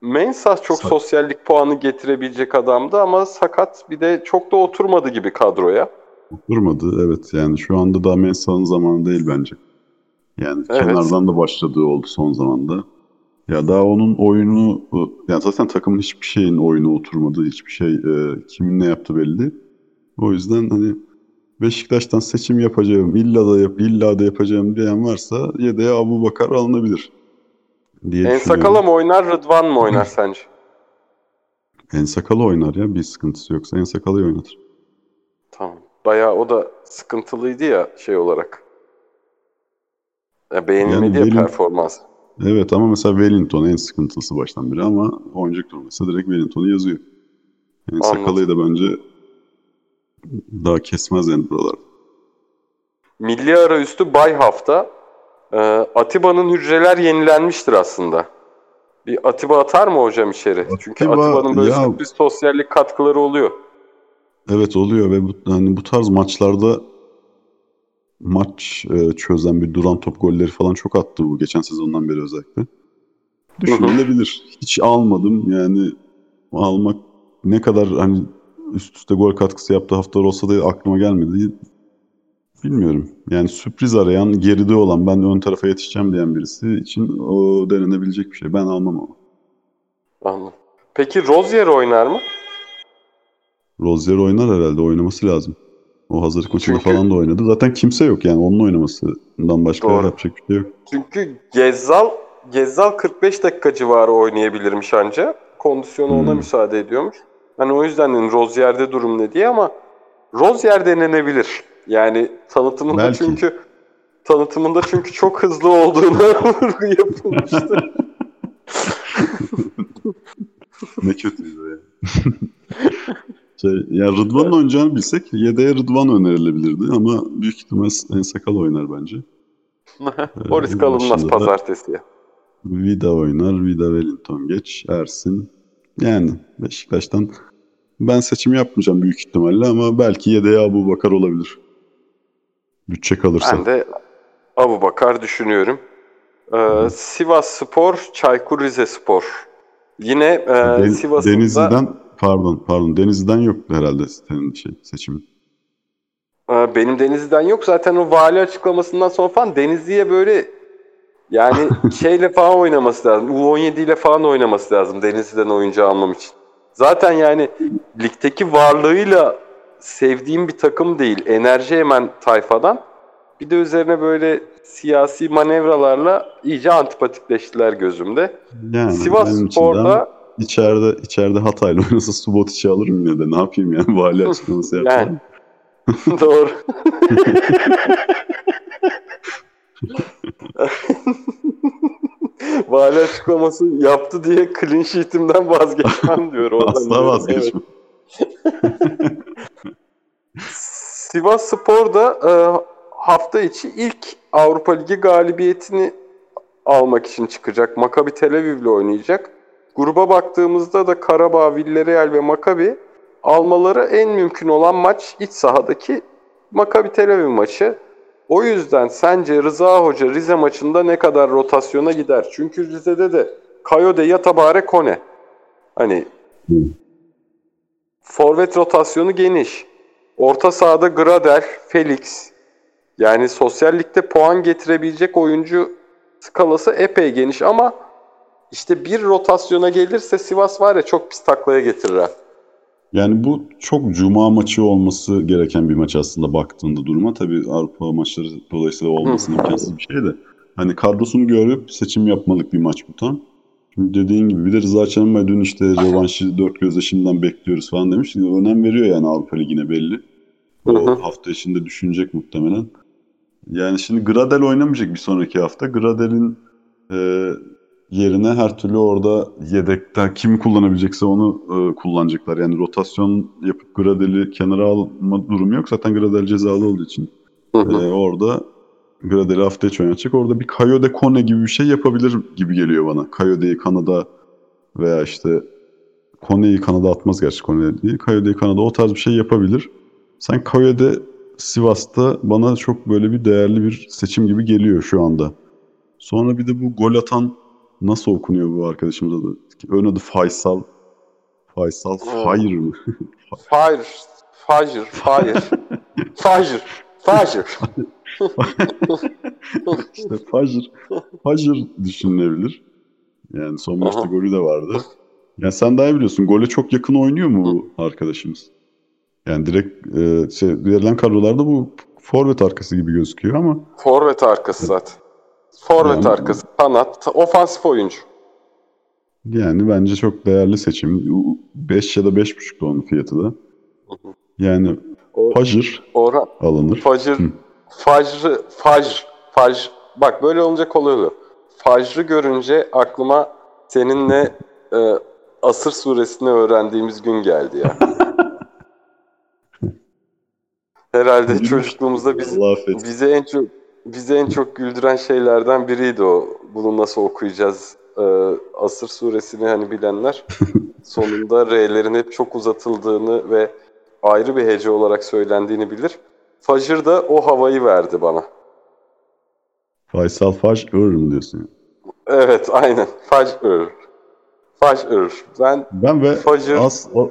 Mensah çok Sa- sosyallik puanı getirebilecek adamdı ama sakat bir de çok da oturmadı gibi kadroya. durmadı evet yani şu anda da Mensah'ın zamanı değil bence. Yani Evet. kenardan da başladığı oldu son zamanda. Ya daha onun oyunu, yani zaten takımın hiçbir şeyin oyunu oturmadı, hiçbir şey e, kimin ne yaptı belli. O yüzden hani Beşiktaş'tan seçim yapacağım, illa da yap, illa da yapacağım diyen varsa yedeğe Abu Bakar alınabilir diye En. Sakala mı oynar, Rıdvan mı oynar sence? En Sakala oynar ya, bir sıkıntısı yoksa En Sakala'yı oynatır. Tamam. Bayağı o da sıkıntılıydı ya şey olarak. Ya beğenilmedi Yani ya benim- performans. Evet ama mesela Wellington en sıkıntılısı baştan beri ama oynayacak durumdaysa direkt Wellington'u yazıyor. En Anladım. Sakala'yı da bence daha kesmez yani buralarda. Milli ara üstü bay hafta. Ee, Atiba'nın hücreler yenilenmiştir aslında. Bir Atiba atar mı hocam içeri? Çünkü Atiba, Atiba'nın böyle ya- sürpriz sosyallik katkıları oluyor. Evet oluyor ve bu, hani bu tarz maçlarda maç e, çözen bir duran top golleri falan çok attı bu geçen sezondan beri özellikle. Düşünülebilir. Hiç almadım yani almak ne kadar hani üst üste gol katkısı yaptığı haftalar olsa da aklıma gelmedi. Bilmiyorum. Yani sürpriz arayan, geride olan, ben ön tarafa yetişeceğim diyen birisi için o denenebilecek bir şey. Ben almam ama. Anladım. Peki Rozier oynar mı? Rozier oynar herhalde. Oynaması lazım. O maçında Çünkü- falan da oynadı. Zaten kimse yok yani onun oynamasından başka Doğru. yapacak bir şey yok. Çünkü Gezzal Gezzal 45 dakika civarı oynayabilirmiş anca. Kondisyonu ona Hmm. müsaade ediyormuş. Hani o yüzden dedim Rozier'de durum ne diye ama Rozier denenebilir. Yani tanıtımında Belki. çünkü tanıtımında çünkü çok hızlı olduğunu vurgu yapılmıştı. Ne kötüydü ya. şey, ya Rıdvan'ın oynayacağını bilsek yedeğe Rıdvan önerilebilirdi ama büyük ihtimal En Sakal oynar bence. o risk alınmaz başında da- pazartesiye. Vida oynar, Vida Wellington geç, Ersin. Yani Beşiktaş'tan ben seçim yapmayacağım büyük ihtimalle ama belki yedeğe Abu Bakar olabilir. Bütçe kalırsa. Ben de Abu Bakar düşünüyorum. Ee, Sivas Spor, Çaykur Rizespor. Yine e, Den- Sivas'ın da Denizli'den pardon pardon Denizli'den yok herhalde senin şey seçimin. Ee, Benim Denizli'den yok. Zaten o vali açıklamasından sonra falan Denizli'ye böyle yani şeyle falan oynaması lazım. U17 ile falan oynaması lazım Denizli'den oyuncu almam için. Zaten yani ligdeki varlığıyla sevdiğim bir takım değil. Enerji hemen tayfadan. Bir de üzerine böyle siyasi manevralarla iyice antipatikleştiler gözümde. Yani Sivas Spor'da içeride içeride Hatay'la oynasa Subotic'i alırım yine de ne yapayım yani vali açıklaması yapsam. Yani. Doğru. Vali açıklaması yaptı diye clean sheet'imden vazgeçmem diyor. oradan Asla vazgeçmem. Evet. Sivas Spor da e, hafta içi ilk Avrupa Ligi galibiyetini almak için çıkacak. Maccabi Tel Aviv'le oynayacak. Gruba baktığımızda da Karabağ, Villarreal ve Maccabi almaları en mümkün olan maç iç sahadaki Maccabi Tel Aviv maçı. O yüzden sence Rıza Hoca Rize maçında ne kadar rotasyona gider? Çünkü Rize'de de Kayode, Yatabare, Kone. Hani forvet rotasyonu geniş. Orta sahada Gradel, Felix. Yani sosyal ligde puan getirebilecek oyuncu skalası epey geniş ama işte bir rotasyona gelirse Sivas var ya çok pis taklaya getirir ha. Yani bu çok cuma maçı olması gereken bir maç aslında baktığında duruma. Tabii Avrupa maçları dolayısıyla olması imkansız bir şey de. Hani kadrosunu görüp seçim yapmalık bir maç bu tam. Şimdi dediğin gibi bir de Rıza Çalınbay dün işte rövanşı dört gözle şimdiden bekliyoruz falan demiş. Önem veriyor yani Avrupa Ligi'ne belli. O hafta içinde düşünecek muhtemelen. Yani şimdi Gradel oynamayacak bir sonraki hafta. Gradel'in e, yerine her türlü orada yedekte kim kullanabilecekse onu e, kullanacaklar. Yani rotasyon yapıp Gradel'i kenara alma durumu yok. Zaten Gradel cezalı olduğu için Hı hı. e, orada Gradel'i hafta içi oynayacak. Orada bir Kayode Kone gibi bir şey yapabilir gibi geliyor bana. Kayode'yi Kanada veya işte Kone'yi Kanada atmaz gerçi Kone değil. Kayode'yi Kanada o tarz bir şey yapabilir. Sen Kayode Sivas'ta bana çok böyle bir değerli bir seçim gibi geliyor şu anda. Sonra bir de bu gol atan nasıl okunuyor bu arkadaşımız adı? Ön adı Faysal. Faysal Fayr mı? Fire, Fajr, Fire, Fajr, Fajr. işte Fajr. Fajr düşünülebilir. Yani son maçta Aha. golü de vardı. Yani sen daha iyi biliyorsun. Gole çok yakın oynuyor mu bu arkadaşımız? Yani direkt e, şey, verilen kadrolarda bu forvet arkası gibi gözüküyor ama Forvet arkası zaten. Forvet Yani- arkası, kanat, ofansif oyuncu. yani bence çok değerli seçim. 5 ya da 5.5 da onun fiyatı da. Yani Fajr alınır. Fajr. Fajr, Fajr, Fajr. Bak böyle olunca kolay oluyor. Fajr'ı görünce aklıma seninle e, Asır suresini öğrendiğimiz gün geldi ya. Herhalde çocukluğumuzda biz bize en çok bize en çok güldüren şeylerden biriydi o. Bunu nasıl okuyacağız? Ee, Asır suresini hani bilenler sonunda R'lerin hep çok uzatıldığını ve ayrı bir hece olarak söylendiğini bilir. Fajr da o havayı verdi bana. Faysal Fajr mı diyorsun? Evet aynen. Fajr. Fajr. Ben Ben ve Fajr. as, o-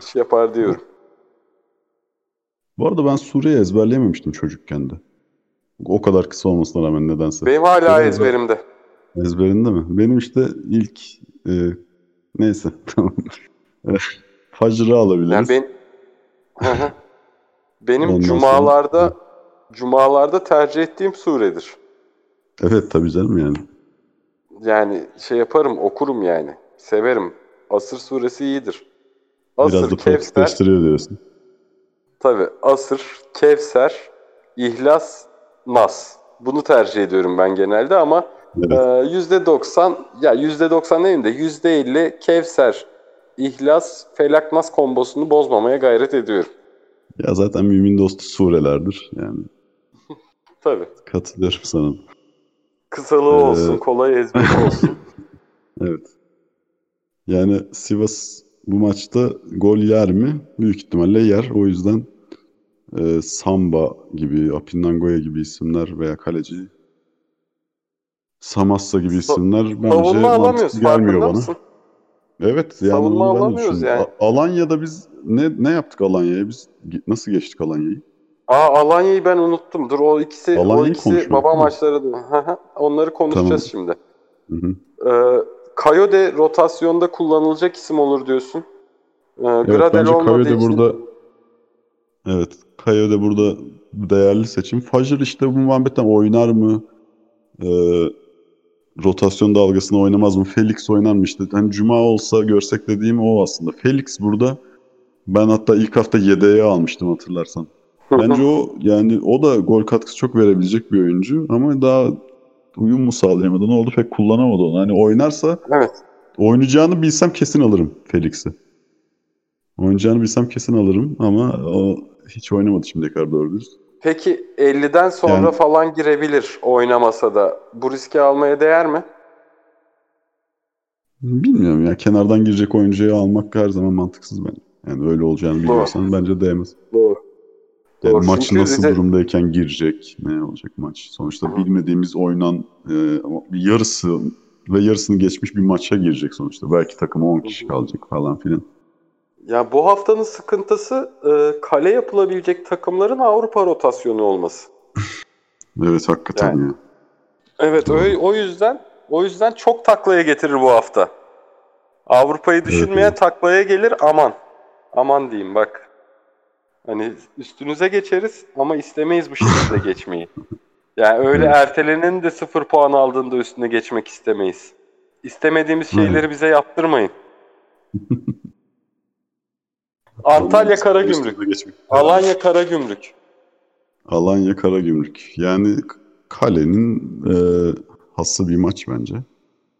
şey yapar diyorum. Bu arada ben Suriye ezberleyememiştim çocukken de. O kadar kısa olmasına rağmen nedense. Benim hala Benim- ezberimde. Ezberinde mi? Benim işte ilk e, neyse tamam. Fajr'ı alabiliriz. Yani ben benim Ondan cumalarda cumalarda tercih ettiğim suredir. Evet tabii canım yani. Yani şey yaparım, okurum yani. Severim. Asır suresi iyidir. Biraz Asır, da Kevser, diyorsun. tabii Asır, Kevser, İhlas, Nas. Bunu tercih ediyorum ben genelde ama Evet. Yüzde doksan, ya yüzde doksan demeyeyim de yüzde elli Kevser, İhlas, Felak Nas kombosunu bozmamaya gayret ediyorum. Ya zaten mümin dostu surelerdir. Yani Tabii. katılıyorum sana. Kısalığı Ee, olsun, kolay ezberi olsun. Evet. Yani Sivas bu maçta gol yer mi? Büyük ihtimalle yer. O yüzden e, Samba gibi, Apinangoya gibi isimler veya kaleci Samassa gibi Sa- isimler bence Savunma alamıyoruz, mantıklı gelmiyor bana. mısın? Evet yani Savunma alamıyoruz yani. A- Alanya'da biz ne ne yaptık Alanya'ya? Biz nasıl geçtik Alanya'yı? Aa Alanya'yı ben unuttum. Dur o ikisi, o Alanya'yı ikisi konuşmadık, baba maçları Onları konuşacağız şimdi. Hı hı. Ee, Kayode rotasyonda kullanılacak isim olur diyorsun. Ee, Evet Gradel bence olmadığı Kayo da için- burada Evet Kayo da burada değerli seçim. Fajr işte bu muhabbetten oynar mı? Ee, rotasyon dalgasını oynamaz mı? Felix oynar mı işte? Hani Cuma olsa görsek dediğim o aslında. Felix burada ben hatta ilk hafta yedeğe almıştım hatırlarsan. Bence o yani o da gol katkısı çok verebilecek bir oyuncu ama daha uyum mu sağlayamadı ne oldu pek kullanamadı onu. Hani oynarsa Evet. Oynayacağını bilsem kesin alırım Felix'i. Oynayacağını bilsem kesin alırım ama o hiç oynamadı şimdiye kadar doğru dürüst. Peki 50'den sonra Yani- falan girebilir oynamasa da. Bu riski almaya değer mi? Bilmiyorum ya kenardan girecek oyuncuyu almak her zaman mantıksız bence. Yani öyle olacağını biliyorsan bence değmez. Doğru. Yani Doğru, maç çünkü nasıl Rize- durumdayken girecek, ne olacak maç. Sonuçta Hı. bilmediğimiz oynan e, ama yarısı ve yarısını geçmiş bir maça girecek sonuçta. Belki takıma 10 kişi kalacak falan filan. Ya bu haftanın sıkıntısı e, kale yapılabilecek takımların Avrupa rotasyonu olması. Evet hakikaten Yani- ya. Evet o, o yüzden o yüzden çok taklaya getirir bu hafta. Avrupa'yı düşünmeyen evet. taklaya gelir aman. Aman diyeyim bak. Hani üstünüze geçeriz ama istemeyiz bu şekilde geçmeyi. Yani öyle Evet. ertelenenin de sıfır puan aldığında üstüne geçmek istemeyiz. İstemediğimiz şeyleri bize yaptırmayın. Antalya Karagümrük, geçmek. Alanya Karagümrük. Alanya Karagümrük. Yani kalenin e, hası bir maç bence.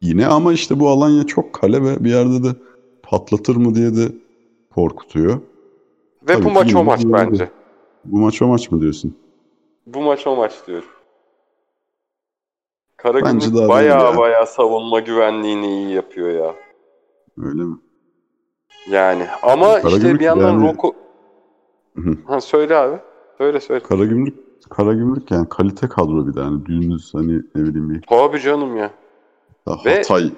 Yine ama işte bu Alanya çok kale ve bir yerde de patlatır mı diye de korkutuyor. Ve Tabii bu maç o maç bence. Bu maç o maç mı diyorsun? Bu maç o maç diyorum. Karagümrük baya baya savunma güvenliğini iyi yapıyor ya. Öyle mi? Yani ama işte Karagümrük bir yandan yani- Roku... Ha, söyle abi. Söyle söyle. Karagümrük Karagümrük yani kalite kadro bir de yani dümdüz hani ne bileyim bir Abi canım ya. Ve- Hatay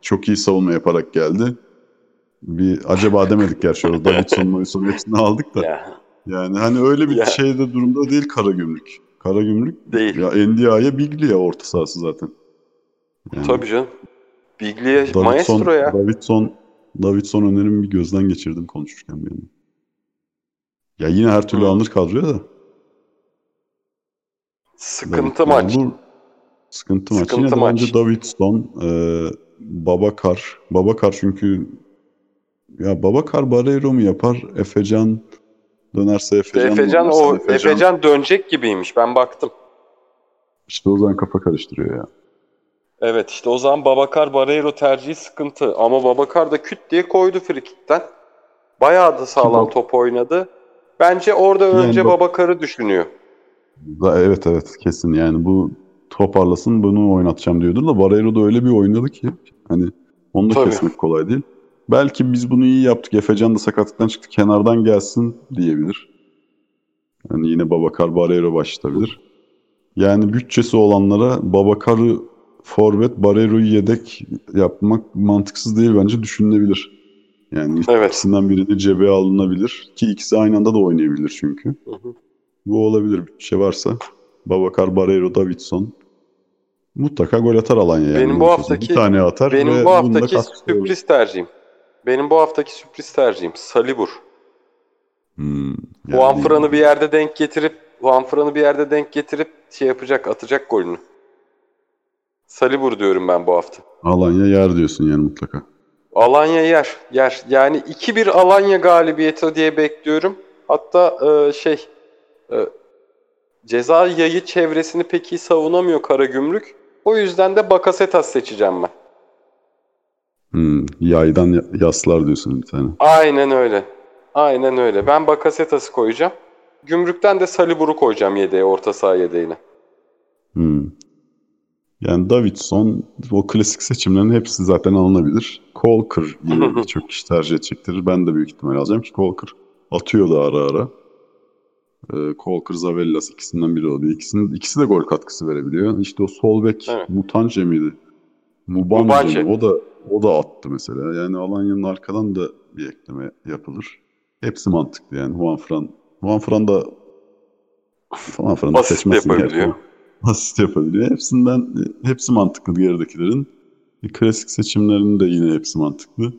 çok iyi savunma yaparak geldi. Bir acaba demedik gerçi orada Davidson, Morrison hepsini aldık da. ya. Yani hani öyle bir Ya. şeyde durumda değil Karagümrük. Karagümrük Değil. ya Ndiaye Biglia orta sahası zaten. Yani Tabii canım. Biglia Davidson, maestro ya. Davidson, Davidson önerimi bir gözden geçirdim konuşurken bir yandan. Ya yine her türlü Hı. alınır kadroya da. Sıkıntı Yani maç. bu sıkıntı maç. Sıkıntı Yine de maç. bence Davidson, e, Babakar. Babakar çünkü ya Babakar Barreiro mu yapar? Efecan dönerse Efecan, Efecan o Efecan dönecek gibiymiş. Ben baktım. İşte o zaman kafa karıştırıyor ya. Evet işte o zaman Babakar Barreiro tercihi sıkıntı. Ama Babakar da küt diye koydu frikikten. Bayağı da sağlam top oynadı. Bence orada Yani önce bak- Babakar'ı düşünüyor. Evet evet kesin yani bu toparlasın bunu oynatacağım diyordur da Barreiro da öyle bir oynadı ki hani onu da Tabii. kesmek kolay değil. Belki biz bunu iyi yaptık. Efecan da sakatlıktan çıktı. Kenardan gelsin diyebilir. Yani yine Babakar Barreiro başlatabilir. Yani bütçesi olanlara Babakar'ı forvet, Barreiro'yu yedek yapmak mantıksız değil bence düşünülebilir. Yani Evet. ikisinden birini cebe alınabilir ki ikisi aynı anda da oynayabilir çünkü. Hı hı. Bu olabilir bütçe varsa. Babakar, Barreiro, Davidson mutlaka gol atar Alanya yani. Benim bu haftaki- bir tane atar Benim bu haftaki sürpriz tercihim. Benim bu haftaki sürpriz tercihim Salibur. Hmm, Juan yani- Fran'ı bir yerde denk getirip Juan Fran'ı bir yerde denk getirip şey yapacak, atacak golünü. Salibur diyorum ben bu hafta. Alanya yer diyorsun yani mutlaka. Alanya yer, yer. Yani 2-1 Alanya galibiyeti diye bekliyorum. Hatta e, şey e, ceza yayı çevresini pek iyi savunamıyor Karagümrük. O yüzden de Bakasetas seçeceğim ben. Hmm, yaydan ya- yaslar diyorsun bir tane. Aynen öyle. Aynen öyle. Ben Bakasetas'ı koyacağım. Gümrükten de Salibur'u koyacağım yedeğe, orta saha yedeğine. Hmm. Yani Davidson o klasik seçimlerin hepsi zaten alınabilir. Colker yine birçok kişi tercih edecektir. Ben de büyük ihtimal alacağım ki Colker atıyor da ara ara. Ee, Colker, Zavellas ikisinden biri oluyor. İkisinin, ikisi de gol katkısı verebiliyor. İşte o sol bek Evet. Mutance miydi? Mubance. mi? O da o da attı mesela. Yani Alanya'nın arkadan da bir ekleme yapılır. Hepsi mantıklı yani. Juan Fran. Juan Fran da Juan da Asist seçmezsin yapabiliyor. gerçi. Asist yapabiliyor. Hepsinden hepsi mantıklı geridekilerin. Klasik seçimlerinin de yine hepsi mantıklı.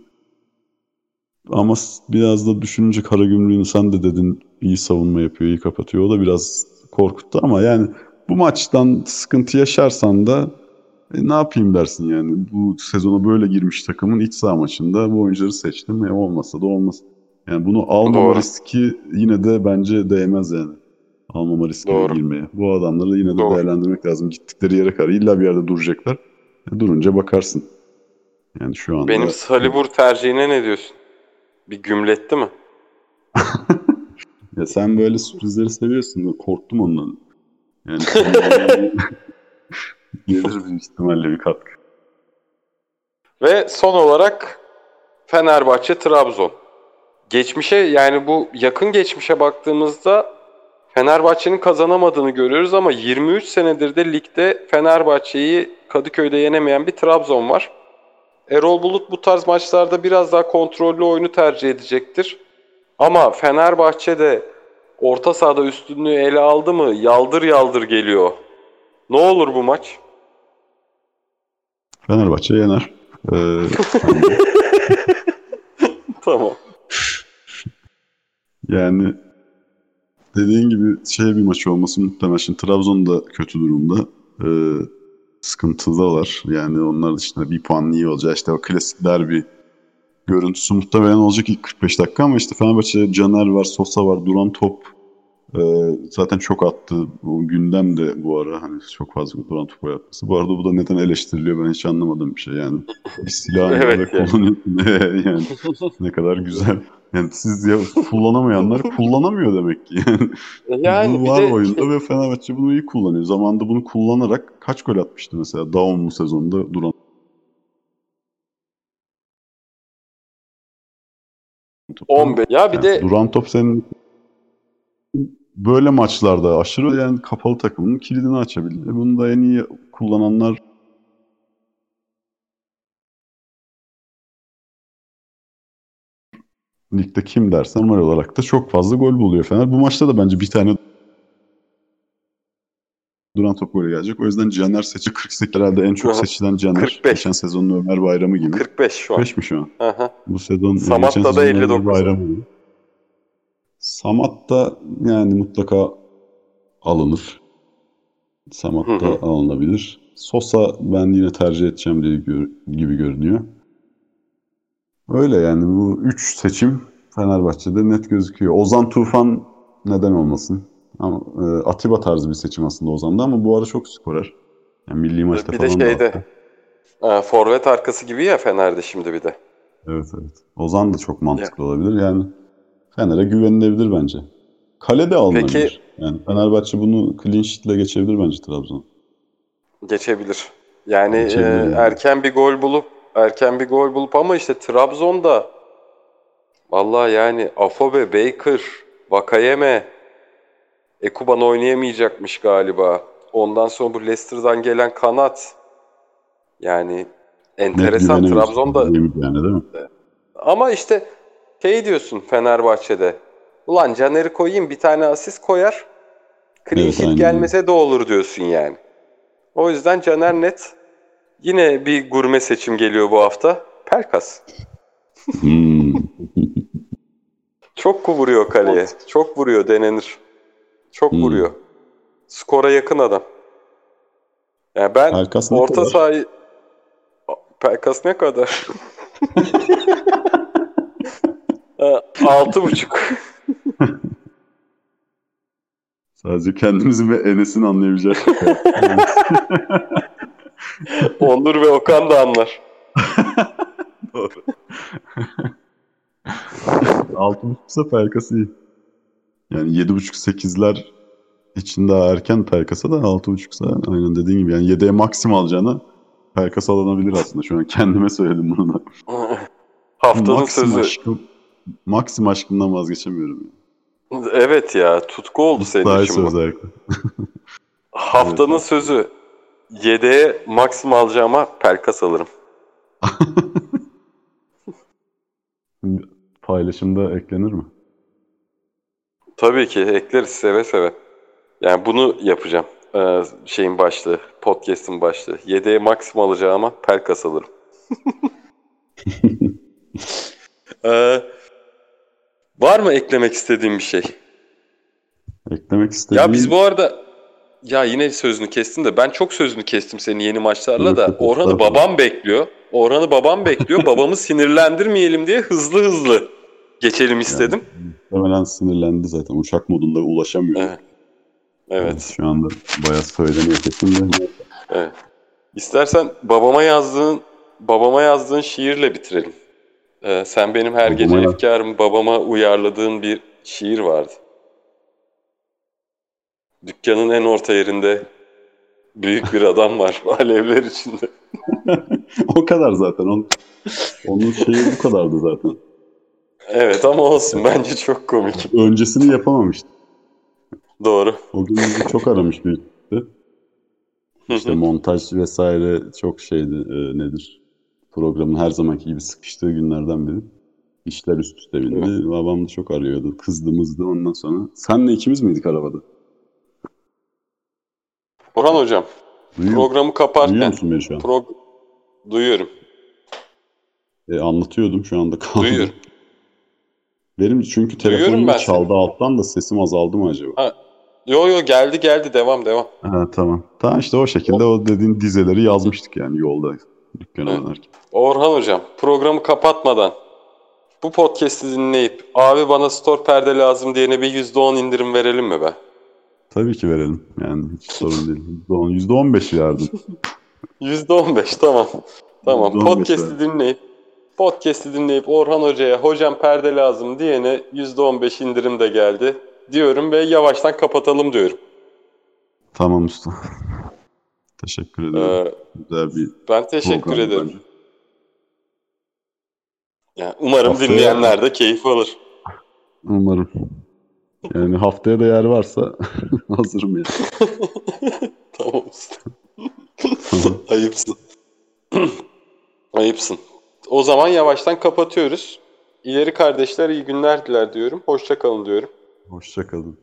Ama biraz da düşününce Karagümrük'ün sen de dedin iyi savunma yapıyor, iyi kapatıyor. O da biraz korkuttu ama yani bu maçtan sıkıntı yaşarsan da e, ne yapayım dersin yani. Bu sezona böyle girmiş takımın iç saha maçında bu oyuncuları seçtim. E, olmasa da olmaz. Yani bunu Doğru. riski yine de bence değmez yani. Almama riskine Doğru. girmeye. Bu adamları yine de Doğru. değerlendirmek lazım. Gittikleri yere kadar illa bir yerde duracaklar. E, durunca bakarsın. Yani şu anda Benim Salibur tercihine ne diyorsun? Bir gümletti mi? Ya sen böyle sürprizleri seviyorsun. da Korktum ondan. Yani gelir büyük ihtimalle bir katkı. Ve son olarak Fenerbahçe Trabzon. Geçmişe yani bu yakın geçmişe baktığımızda Fenerbahçe'nin kazanamadığını görüyoruz ama 23 senedir de ligde Fenerbahçe'yi Kadıköy'de yenemeyen bir Trabzon var. Erol Bulut bu tarz maçlarda biraz daha kontrollü oyunu tercih edecektir. Ama Fenerbahçe de orta sahada üstünlüğü ele aldı mı yaldır yaldır geliyor. Ne olur bu maç? Fenerbahçe yener. Ee, Tamam. yani dediğin gibi şey bir maç olması muhtemel. Şimdi Trabzon da kötü durumda. Ee, sıkıntıdalar. Yani onlar dışında bir puan iyi olacak. İşte o klasik derbi görüntüsü muhtemelen olacak ilk 45 dakika ama işte Fenerbahçe Caner var, Sosa var, duran top Ee, zaten çok attı. Bu gündem de bu ara hani çok fazla duran top yapması. Bu arada bu da neden eleştiriliyor ben hiç anlamadığım bir şey yani. Bir silah Evet evet, ya. kullanıyor. Ne yani ne kadar güzel. Yani siz ya kullanamayanlar kullanamıyor demek ki. Yani, Yani bu var de oyunda ve Fenerbahçe bunu iyi kullanıyor. Zamanında bunu kullanarak kaç gol atmıştı mesela Daum bu sezonda duran 15. Ya bir Yani de duran top senin böyle maçlarda aşırı yani kapalı takımın kilidini açabilir. E Bunu da en iyi kullananlar ligde kim dersen normal olarak da çok fazla gol buluyor Fener. Bu maçta da bence bir tane duran top golü gelecek. O yüzden Caner seçi 48 herhalde en çok Aha. seçilen Caner. 45. Geçen sezonun Ömer Bayramı gibi. 45 şu an. 45 mi şu an? Aha. Bu sezon Samatta geçen da sezon Ömer 59. Bayramı gibi. Samat da yani mutlaka alınır. Samat Hı da hı. alınabilir. Sosa ben yine tercih edeceğim diye gör- gibi görünüyor. Öyle yani bu 3 seçim Fenerbahçe'de net gözüküyor. Ozan Tufan neden olmasın? Ama e, Atiba tarzı bir seçim aslında Ozan'da ama bu ara çok skorer. Yani milli maçta Bir de falan da şeyde attı. e, forvet arkası gibi ya Fener'de şimdi bir de. Evet evet. Ozan da çok mantıklı olabilir. Yani Fener'e güvenilebilir bence. Kale de alınabilir. Peki- Yani Fenerbahçe bunu clean sheet'le geçebilir bence Trabzon. Geçebilir. Yani Geçebilir e, yani. erken bir gol bulup erken bir gol bulup ama işte Trabzon'da vallahi yani Afobe, Baker, Vakayeme Ekuban oynayamayacakmış galiba. Ondan sonra bu Leicester'dan gelen kanat yani enteresan Trabzon'da yani değil mi? Ama işte şey diyorsun Fenerbahçe'de. Ulan Caner'i koyayım bir tane asist koyar. Clean Evet, sheet gelmese de olur diyorsun yani. O yüzden Caner net. Yine bir gurme seçim geliyor bu hafta. Pelkas. Hmm. Çok vuruyor kaleye. Çok vuruyor denenir. Çok Hmm. vuruyor. Skora yakın adam. Yani ben Pelkas orta sahayı Pelkas ne kadar? Ha, Altı buçuk. Sadece kendimizin ve Enes'in anlayabileceği şaka. Onur ve Okan da anlar. Doğru. Altı buçuksa Pelkas iyi. Yani yedi buçuk sekizler için daha erken Pelkas'a da altı buçuksa aynen dediğin gibi yani yedeğe maksim alacağına Pelkas alınabilir aslında. Şu an kendime söyledim bunu da. Haftanın Maksim sözü. aşkım, maksim aşkımdan vazgeçemiyorum. Evet ya tutku oldu senin Daha için bu. özellikle. Haftanın Evet. sözü. Yedeğe maksim alacağıma Pelkas alırım. Paylaşımda eklenir mi? Tabii ki ekleriz seve seve. Yani bunu yapacağım. Ee, şeyin başlığı, podcast'in başlığı. Yedeğe maksim alacağıma Pelkas alırım. Ee, var mı eklemek istediğim bir şey? Eklemek istediğim... Ya biz bu arada ya yine sözünü kestim de ben çok sözünü kestim senin yeni maçlarla da. Orhan'ı babam bekliyor. Orhan'ı babam bekliyor. Babamı sinirlendirmeyelim diye hızlı hızlı geçelim istedim. Muhtemelen sinirlendi zaten. Uçak modunda ulaşamıyor. Evet. Evet. Şu anda bayağı söyleniyor kesin de. evet. İstersen babama yazdığın babama yazdığın şiirle bitirelim. Ee, sen benim her gece Babama- efkarımı babama uyarladığın bir şiir vardı. Dükkanın en orta yerinde büyük bir adam var alevler içinde. o kadar zaten. Onun, onun şeyi bu kadardı zaten. Evet ama olsun bence çok komik. Öncesini yapamamıştı. Doğru. O gün bizi çok aramış. Hı İşte montaj vesaire çok şeydi e, nedir? Programın her zamanki gibi sıkıştığı günlerden biri. İşler üst üste bindi. Babam da çok arıyordu. Kızdığımızdı ondan sonra. Senle ikimiz miydik arabada? Orhan hocam Duyuyor, programı duyuyor kaparken musun beni şu an? prog duyuyorum. E, anlatıyordum şu anda kaldı. Duyuyorum. Benim çünkü telefonum çaldı alttan da sesim azaldı mı acaba? Yo yo geldi geldi devam devam. Ha, tamam. Tamam işte o şekilde o dediğin dizeleri yazmıştık yani yolda dükkana Evet. Orhan hocam programı kapatmadan bu podcast'i dinleyip abi bana store perde lazım diyene bir %10 indirim verelim mi be? Tabii ki verelim. Yani hiç sorun değil. %10, %15 yardım. %15 tamam. Tamam %15 podcast'i dinleyip podcast'i dinleyip Orhan hocaya hocam perde lazım diyene %15 indirim de geldi diyorum ve yavaştan kapatalım diyorum. Tamam usta. Teşekkür ederim. Ee, Güzel bir ben teşekkür ederim. bence. Yani umarım Haftaya- dinleyenler de keyif alır. Umarım. Yani haftaya da yer varsa hazırım ya. Usta. Tamam. Ayıpsın. Ayıpsın. O zaman yavaştan kapatıyoruz. İleri kardeşler iyi günler diler diyorum. Hoşça kalın diyorum. Hoşça kalın.